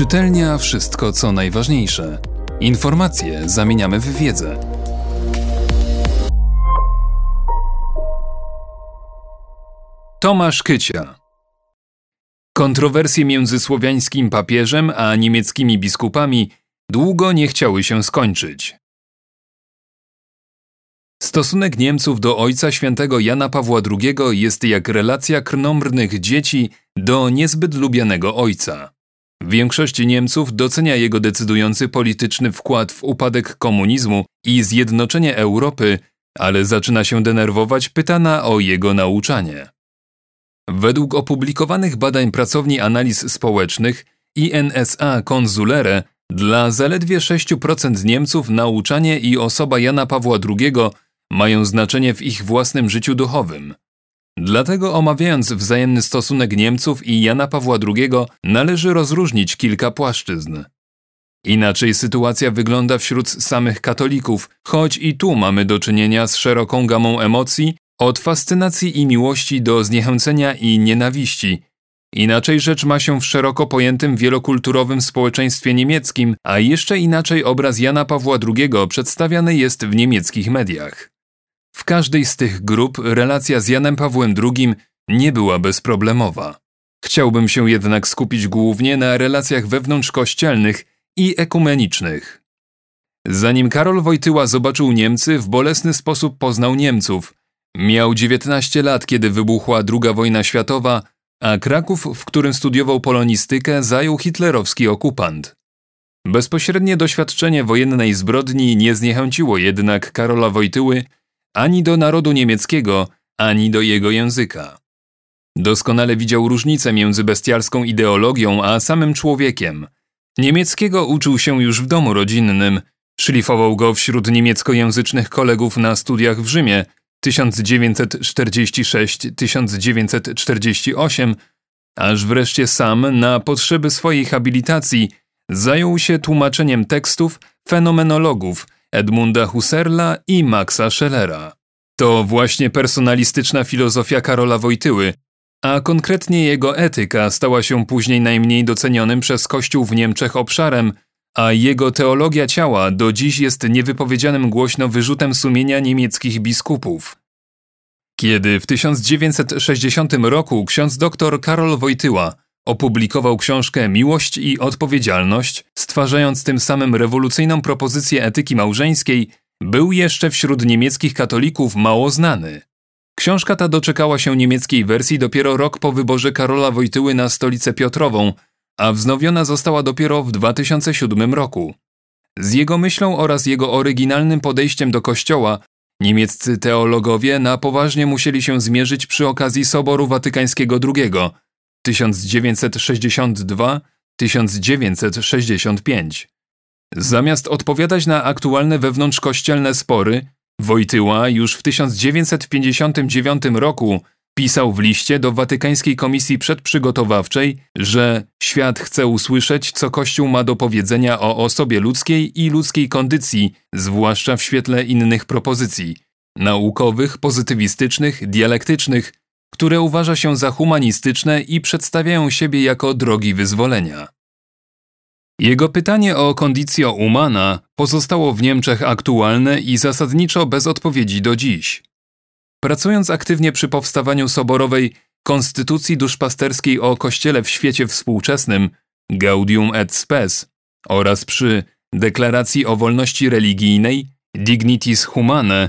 Czytelnia wszystko co najważniejsze. Informacje zamieniamy w wiedzę. Tomasz Kycia Kontrowersje między słowiańskim papieżem a niemieckimi biskupami długo nie chciały się skończyć. Stosunek Niemców do Ojca Świętego Jana Pawła II jest jak relacja krnąbrnych dzieci do niezbyt lubianego ojca. Większość Niemców docenia jego decydujący polityczny wkład w upadek komunizmu i zjednoczenie Europy, ale zaczyna się denerwować pytana o jego nauczanie. Według opublikowanych badań pracowni analiz społecznych INSA Konsulere dla zaledwie 6% Niemców nauczanie i osoba Jana Pawła II mają znaczenie w ich własnym życiu duchowym. Dlatego omawiając wzajemny stosunek Niemców i Jana Pawła II należy rozróżnić kilka płaszczyzn. Inaczej sytuacja wygląda wśród samych katolików, choć i tu mamy do czynienia z szeroką gamą emocji, od fascynacji i miłości do zniechęcenia i nienawiści. Inaczej rzecz ma się w szeroko pojętym wielokulturowym społeczeństwie niemieckim, a jeszcze inaczej obraz Jana Pawła II przedstawiany jest w niemieckich mediach. W każdej z tych grup relacja z Janem Pawłem II nie była bezproblemowa. Chciałbym się jednak skupić głównie na relacjach wewnątrzkościelnych i ekumenicznych. Zanim Karol Wojtyła zobaczył Niemcy, w bolesny sposób poznał Niemców. Miał 19 lat, kiedy wybuchła II wojna światowa, a Kraków, w którym studiował polonistykę, zajął hitlerowski okupant. Bezpośrednie doświadczenie wojennej zbrodni nie zniechęciło jednak Karola Wojtyły ani do narodu niemieckiego, ani do jego języka. Doskonale widział różnicę między bestialską ideologią a samym człowiekiem. Niemieckiego uczył się już w domu rodzinnym, szlifował go wśród niemieckojęzycznych kolegów na studiach w Rzymie 1946-1948, aż wreszcie sam na potrzeby swojej habilitacji zajął się tłumaczeniem tekstów fenomenologów – Edmunda Husserla i Maxa Schellera. To właśnie personalistyczna filozofia Karola Wojtyły, a konkretnie jego etyka stała się później najmniej docenionym przez Kościół w Niemczech obszarem, a jego teologia ciała do dziś jest niewypowiedzianym głośno wyrzutem sumienia niemieckich biskupów. Kiedy w 1960 roku ksiądz dr Karol Wojtyła Opublikował książkę Miłość i Odpowiedzialność, stwarzając tym samym rewolucyjną propozycję etyki małżeńskiej, był jeszcze wśród niemieckich katolików mało znany. Książka ta doczekała się niemieckiej wersji dopiero rok po wyborze Karola Wojtyły na stolicę Piotrową, a wznowiona została dopiero w 2007 roku. Z jego myślą oraz jego oryginalnym podejściem do Kościoła niemieccy teologowie na poważnie musieli się zmierzyć przy okazji Soboru Watykańskiego II – 1962-1965. Zamiast odpowiadać na aktualne wewnątrzkościelne spory, Wojtyła już w 1959 roku pisał w liście do Watykańskiej Komisji Przedprzygotowawczej, że świat chce usłyszeć, co Kościół ma do powiedzenia o osobie ludzkiej i ludzkiej kondycji, zwłaszcza w świetle innych propozycji naukowych, pozytywistycznych, dialektycznych, które uważa się za humanistyczne i przedstawiają siebie jako drogi wyzwolenia. Jego pytanie o kondycję umana pozostało w Niemczech aktualne i zasadniczo bez odpowiedzi do dziś. Pracując aktywnie przy powstawaniu soborowej Konstytucji Duszpasterskiej o Kościele w świecie współczesnym Gaudium et Spes oraz przy Deklaracji o wolności religijnej Dignitis Humanae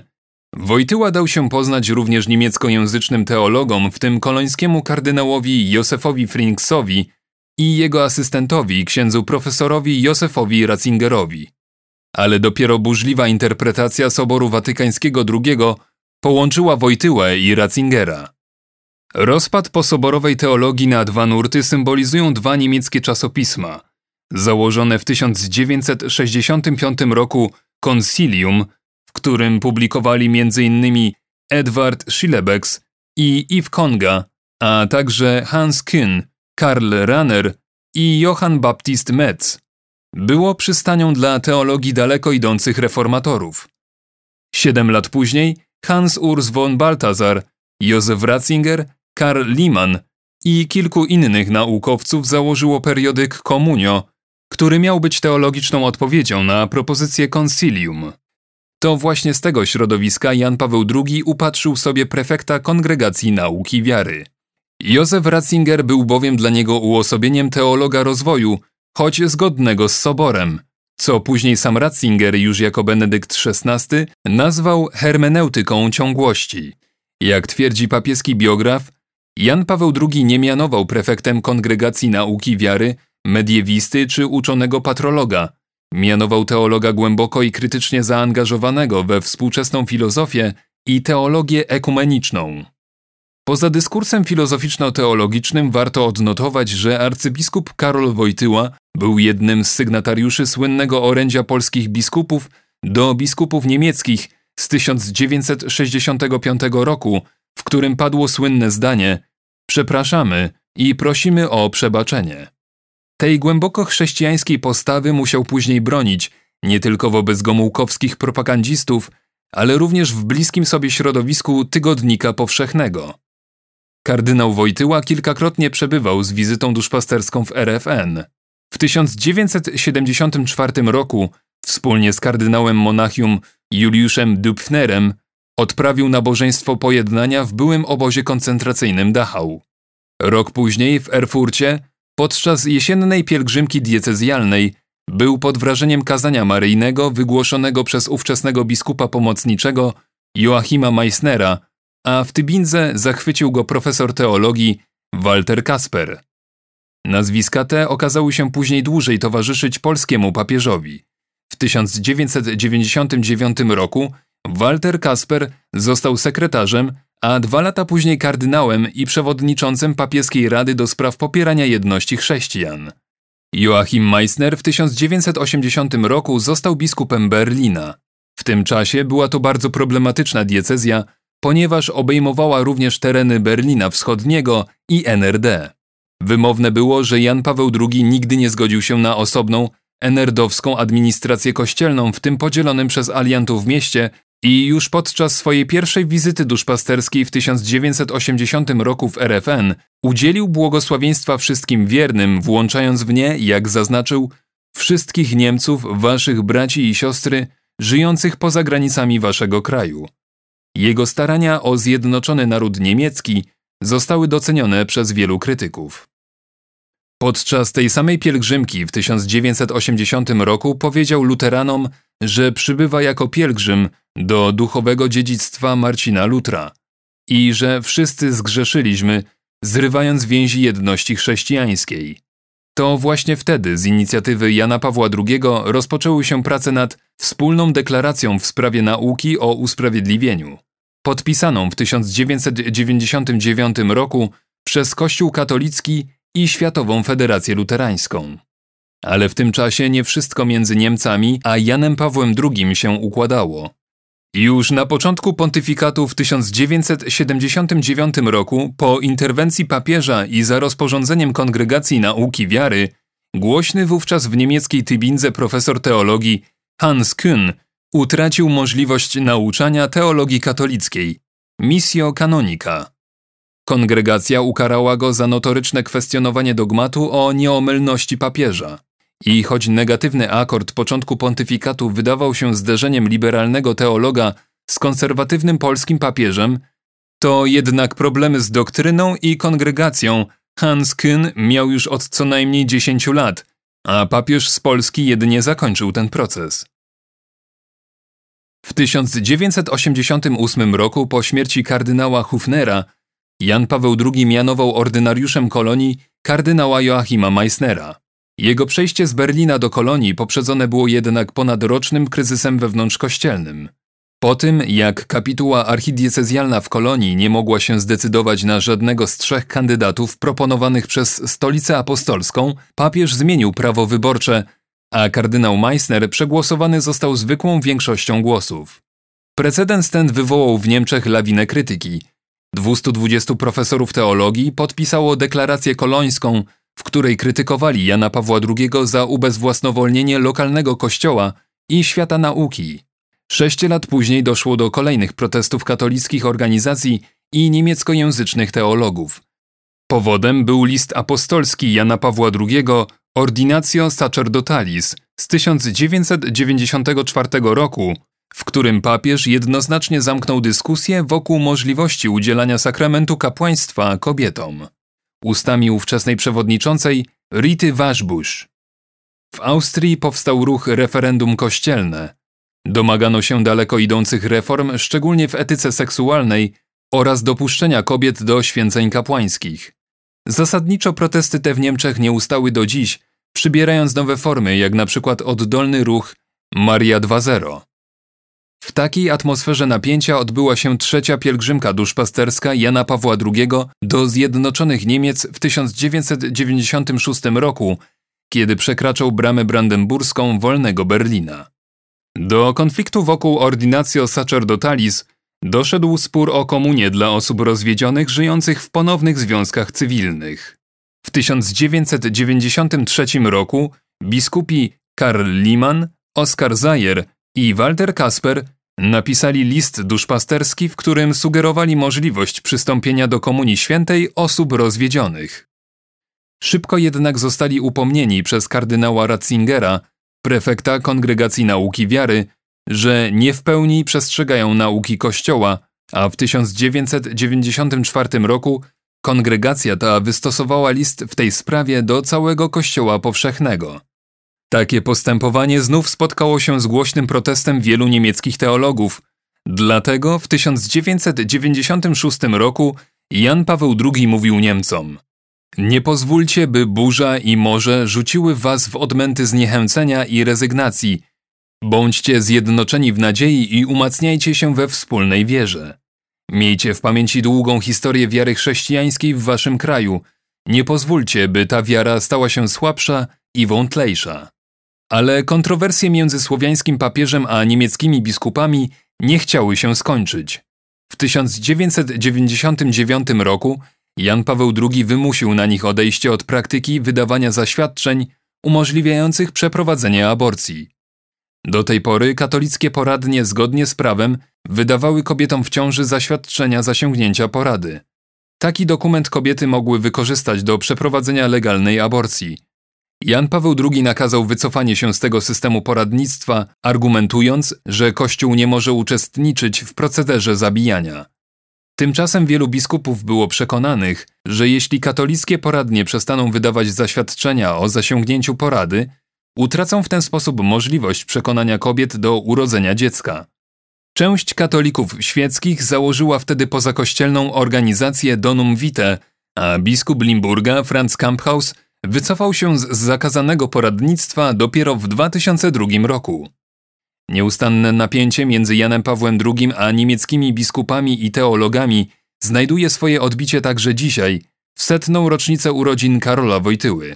Wojtyła dał się poznać również niemieckojęzycznym teologom, w tym kolońskiemu kardynałowi Józefowi Frinksowi i jego asystentowi, księdzu profesorowi Józefowi Ratzingerowi. Ale dopiero burzliwa interpretacja Soboru Watykańskiego II połączyła Wojtyłę i Ratzingera. Rozpad posoborowej teologii na dwa nurty symbolizują dwa niemieckie czasopisma. Założone w 1965 roku Concilium w którym publikowali m.in. Edward Schillebeck i Yves Konga, a także Hans Kühn, Karl Rahner i Johann Baptist Metz. Było przystanią dla teologii daleko idących reformatorów. Siedem lat później Hans Urs von Balthasar, Józef Ratzinger, Karl Liemann i kilku innych naukowców założyło periodyk Komunio, który miał być teologiczną odpowiedzią na propozycję concilium. To właśnie z tego środowiska Jan Paweł II upatrzył sobie prefekta Kongregacji Nauki Wiary. Józef Ratzinger był bowiem dla niego uosobieniem teologa rozwoju, choć zgodnego z Soborem, co później sam Ratzinger już jako Benedykt XVI nazwał hermeneutyką ciągłości. Jak twierdzi papieski biograf, Jan Paweł II nie mianował prefektem Kongregacji Nauki Wiary, mediewisty czy uczonego patrologa. Mianował teologa głęboko i krytycznie zaangażowanego we współczesną filozofię i teologię ekumeniczną. Poza dyskursem filozoficzno-teologicznym warto odnotować, że arcybiskup Karol Wojtyła był jednym z sygnatariuszy słynnego orędzia polskich biskupów do biskupów niemieckich z 1965 roku, w którym padło słynne zdanie Przepraszamy i prosimy o przebaczenie. Tej głęboko chrześcijańskiej postawy musiał później bronić nie tylko wobec gomułkowskich propagandzistów, ale również w bliskim sobie środowisku Tygodnika Powszechnego. Kardynał Wojtyła kilkakrotnie przebywał z wizytą duszpasterską w RFN. W 1974 roku wspólnie z kardynałem Monachium Juliuszem Dupfnerem odprawił nabożeństwo pojednania w byłym obozie koncentracyjnym Dachau. Rok później w Erfurcie, podczas jesiennej pielgrzymki diecezjalnej, był pod wrażeniem kazania maryjnego wygłoszonego przez ówczesnego biskupa pomocniczego Joachima Meissnera, a w Tybindze zachwycił go profesor teologii Walter Kasper. Nazwiska te okazały się później dłużej towarzyszyć polskiemu papieżowi. W 1999 roku Walter Kasper został sekretarzem, a dwa lata później kardynałem i przewodniczącym papieskiej rady do spraw popierania jedności chrześcijan. Joachim Meissner w 1980 roku został biskupem Berlina. W tym czasie była to bardzo problematyczna diecezja, ponieważ obejmowała również tereny Berlina Wschodniego i NRD. Wymowne było, że Jan Paweł II nigdy nie zgodził się na osobną, enerdowską administrację kościelną w tym podzielonym przez aliantów mieście i już podczas swojej pierwszej wizyty duszpasterskiej w 1980 roku w RFN udzielił błogosławieństwa wszystkim wiernym, włączając w nie, jak zaznaczył, wszystkich Niemców, waszych braci i siostry, żyjących poza granicami waszego kraju. Jego starania o zjednoczony naród niemiecki zostały docenione przez wielu krytyków. Podczas tej samej pielgrzymki w 1980 roku powiedział luteranom, że przybywa jako pielgrzym do duchowego dziedzictwa Marcina Lutra i że wszyscy zgrzeszyliśmy, zrywając więzi jedności chrześcijańskiej. To właśnie wtedy z inicjatywy Jana Pawła II rozpoczęły się prace nad wspólną deklaracją w sprawie nauki o usprawiedliwieniu, podpisaną w 1999 roku przez Kościół katolicki i Światową Federację Luterańską. Ale w tym czasie nie wszystko między Niemcami a Janem Pawłem II się układało. Już na początku pontyfikatu w 1979 roku, po interwencji papieża i za rozporządzeniem Kongregacji Nauki Wiary, głośny wówczas w niemieckiej Tybindze profesor teologii Hans Kühn utracił możliwość nauczania teologii katolickiej, missio canonica. Kongregacja ukarała go za notoryczne kwestionowanie dogmatu o nieomylności papieża. I choć negatywny akord początku pontyfikatu wydawał się zderzeniem liberalnego teologa z konserwatywnym polskim papieżem, to jednak problemy z doktryną i kongregacją Hans Kühn miał już od co najmniej 10 lat, a papież z Polski jedynie zakończył ten proces. W 1988 roku po śmierci kardynała Hufnera Jan Paweł II mianował ordynariuszem kolonii kardynała Joachima Meissnera. Jego przejście z Berlina do kolonii poprzedzone było jednak ponadrocznym kryzysem wewnątrzkościelnym. Po tym, jak kapituła archidiecezjalna w kolonii nie mogła się zdecydować na żadnego z trzech kandydatów proponowanych przez Stolicę Apostolską, papież zmienił prawo wyborcze, a kardynał Meissner przegłosowany został zwykłą większością głosów. Precedens ten wywołał w Niemczech lawinę krytyki – 220 profesorów teologii podpisało deklarację kolońską, w której krytykowali Jana Pawła II za ubezwłasnowolnienie lokalnego kościoła i świata nauki. Sześć lat później doszło do kolejnych protestów katolickich organizacji i niemieckojęzycznych teologów. Powodem był list apostolski Jana Pawła II Ordinatio Sacerdotalis z 1994 roku, w którym papież jednoznacznie zamknął dyskusję wokół możliwości udzielania sakramentu kapłaństwa kobietom. Ustami ówczesnej przewodniczącej Rity Waszbusz. W Austrii powstał ruch referendum kościelne. Domagano się daleko idących reform, szczególnie w etyce seksualnej oraz dopuszczenia kobiet do święceń kapłańskich. Zasadniczo protesty te w Niemczech nie ustały do dziś, przybierając nowe formy, jak na przykład oddolny ruch Maria 2.0. W takiej atmosferze napięcia odbyła się trzecia pielgrzymka duszpasterska Jana Pawła II do Zjednoczonych Niemiec w 1996 roku, kiedy przekraczał bramę brandenburską wolnego Berlina. Do konfliktu wokół Ordinatio Sacerdotalis doszedł spór o komunię dla osób rozwiedzionych żyjących w ponownych związkach cywilnych. W 1993 roku biskupi Karl Liman, Oskar Zajer i Walter Kasper napisali list duszpasterski, w którym sugerowali możliwość przystąpienia do Komunii Świętej osób rozwiedzionych. Szybko jednak zostali upomnieni przez kardynała Ratzingera, prefekta Kongregacji Nauki Wiary, że nie w pełni przestrzegają nauki Kościoła, a w 1994 roku kongregacja ta wystosowała list w tej sprawie do całego Kościoła powszechnego. Takie postępowanie znów spotkało się z głośnym protestem wielu niemieckich teologów. Dlatego w 1996 roku Jan Paweł II mówił Niemcom: Nie pozwólcie, by burza i morze rzuciły was w odmęty zniechęcenia i rezygnacji. Bądźcie zjednoczeni w nadziei i umacniajcie się we wspólnej wierze. Miejcie w pamięci długą historię wiary chrześcijańskiej w waszym kraju. Nie pozwólcie, by ta wiara stała się słabsza i wątlejsza. Ale kontrowersje między słowiańskim papieżem a niemieckimi biskupami nie chciały się skończyć. W 1999 roku Jan Paweł II wymusił na nich odejście od praktyki wydawania zaświadczeń umożliwiających przeprowadzenie aborcji. Do tej pory katolickie poradnie zgodnie z prawem wydawały kobietom w ciąży zaświadczenia zasięgnięcia porady. Taki dokument kobiety mogły wykorzystać do przeprowadzenia legalnej aborcji. Jan Paweł II nakazał wycofanie się z tego systemu poradnictwa, argumentując, że Kościół nie może uczestniczyć w procederze zabijania. Tymczasem wielu biskupów było przekonanych, że jeśli katolickie poradnie przestaną wydawać zaświadczenia o zasięgnięciu porady, utracą w ten sposób możliwość przekonania kobiet do urodzenia dziecka. Część katolików świeckich założyła wtedy pozakościelną organizację Donum Vitae, a biskup Limburga Franz Kamphaus wycofał się z zakazanego poradnictwa dopiero w 2002 roku. Nieustanne napięcie między Janem Pawłem II a niemieckimi biskupami i teologami znajduje swoje odbicie także dzisiaj, w setną rocznicę urodzin Karola Wojtyły.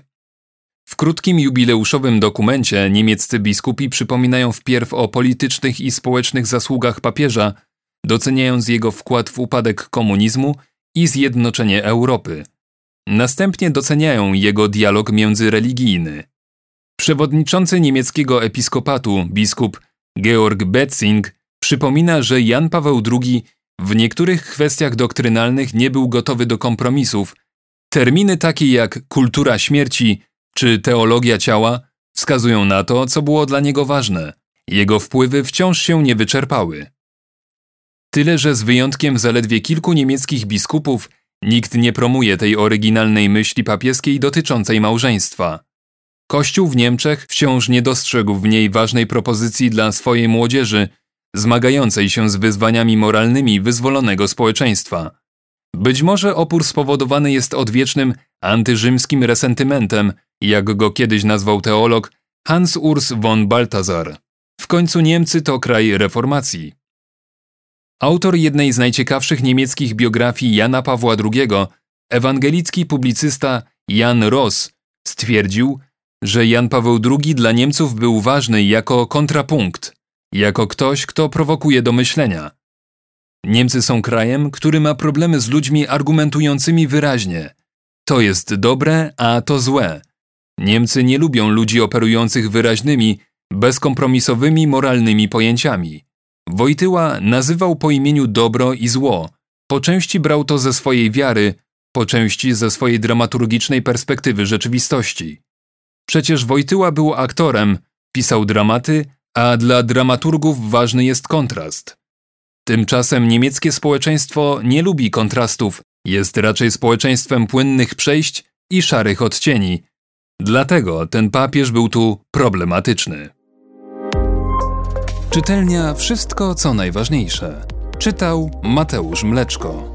W krótkim jubileuszowym dokumencie niemieccy biskupi przypominają wpierw o politycznych i społecznych zasługach papieża, doceniając jego wkład w upadek komunizmu i zjednoczenie Europy. Następnie doceniają jego dialog międzyreligijny. Przewodniczący niemieckiego episkopatu, biskup Georg Betzing, przypomina, że Jan Paweł II w niektórych kwestiach doktrynalnych nie był gotowy do kompromisów. Terminy takie jak kultura śmierci czy teologia ciała wskazują na to, co było dla niego ważne. Jego wpływy wciąż się nie wyczerpały. Tyle, że z wyjątkiem zaledwie kilku niemieckich biskupów, nikt nie promuje tej oryginalnej myśli papieskiej dotyczącej małżeństwa. Kościół w Niemczech wciąż nie dostrzegł w niej ważnej propozycji dla swojej młodzieży, zmagającej się z wyzwaniami moralnymi wyzwolonego społeczeństwa. Być może opór spowodowany jest odwiecznym antyrzymskim resentymentem, jak go kiedyś nazwał teolog Hans Urs von Balthasar. W końcu Niemcy to kraj reformacji. Autor jednej z najciekawszych niemieckich biografii Jana Pawła II, ewangelicki publicysta Jan Ross, stwierdził, że Jan Paweł II dla Niemców był ważny jako kontrapunkt, jako ktoś, kto prowokuje do myślenia. Niemcy są krajem, który ma problemy z ludźmi argumentującymi wyraźnie. To jest dobre, a to złe. Niemcy nie lubią ludzi operujących wyraźnymi, bezkompromisowymi moralnymi pojęciami. Wojtyła nazywał po imieniu dobro i zło. Po części brał to ze swojej wiary, po części ze swojej dramaturgicznej perspektywy rzeczywistości. Przecież Wojtyła był aktorem, pisał dramaty, a dla dramaturgów ważny jest kontrast. Tymczasem niemieckie społeczeństwo nie lubi kontrastów, jest raczej społeczeństwem płynnych przejść i szarych odcieni. Dlatego ten papież był tu problematyczny. Czytelnia Wszystko co najważniejsze. Czytał Mateusz Mleczko.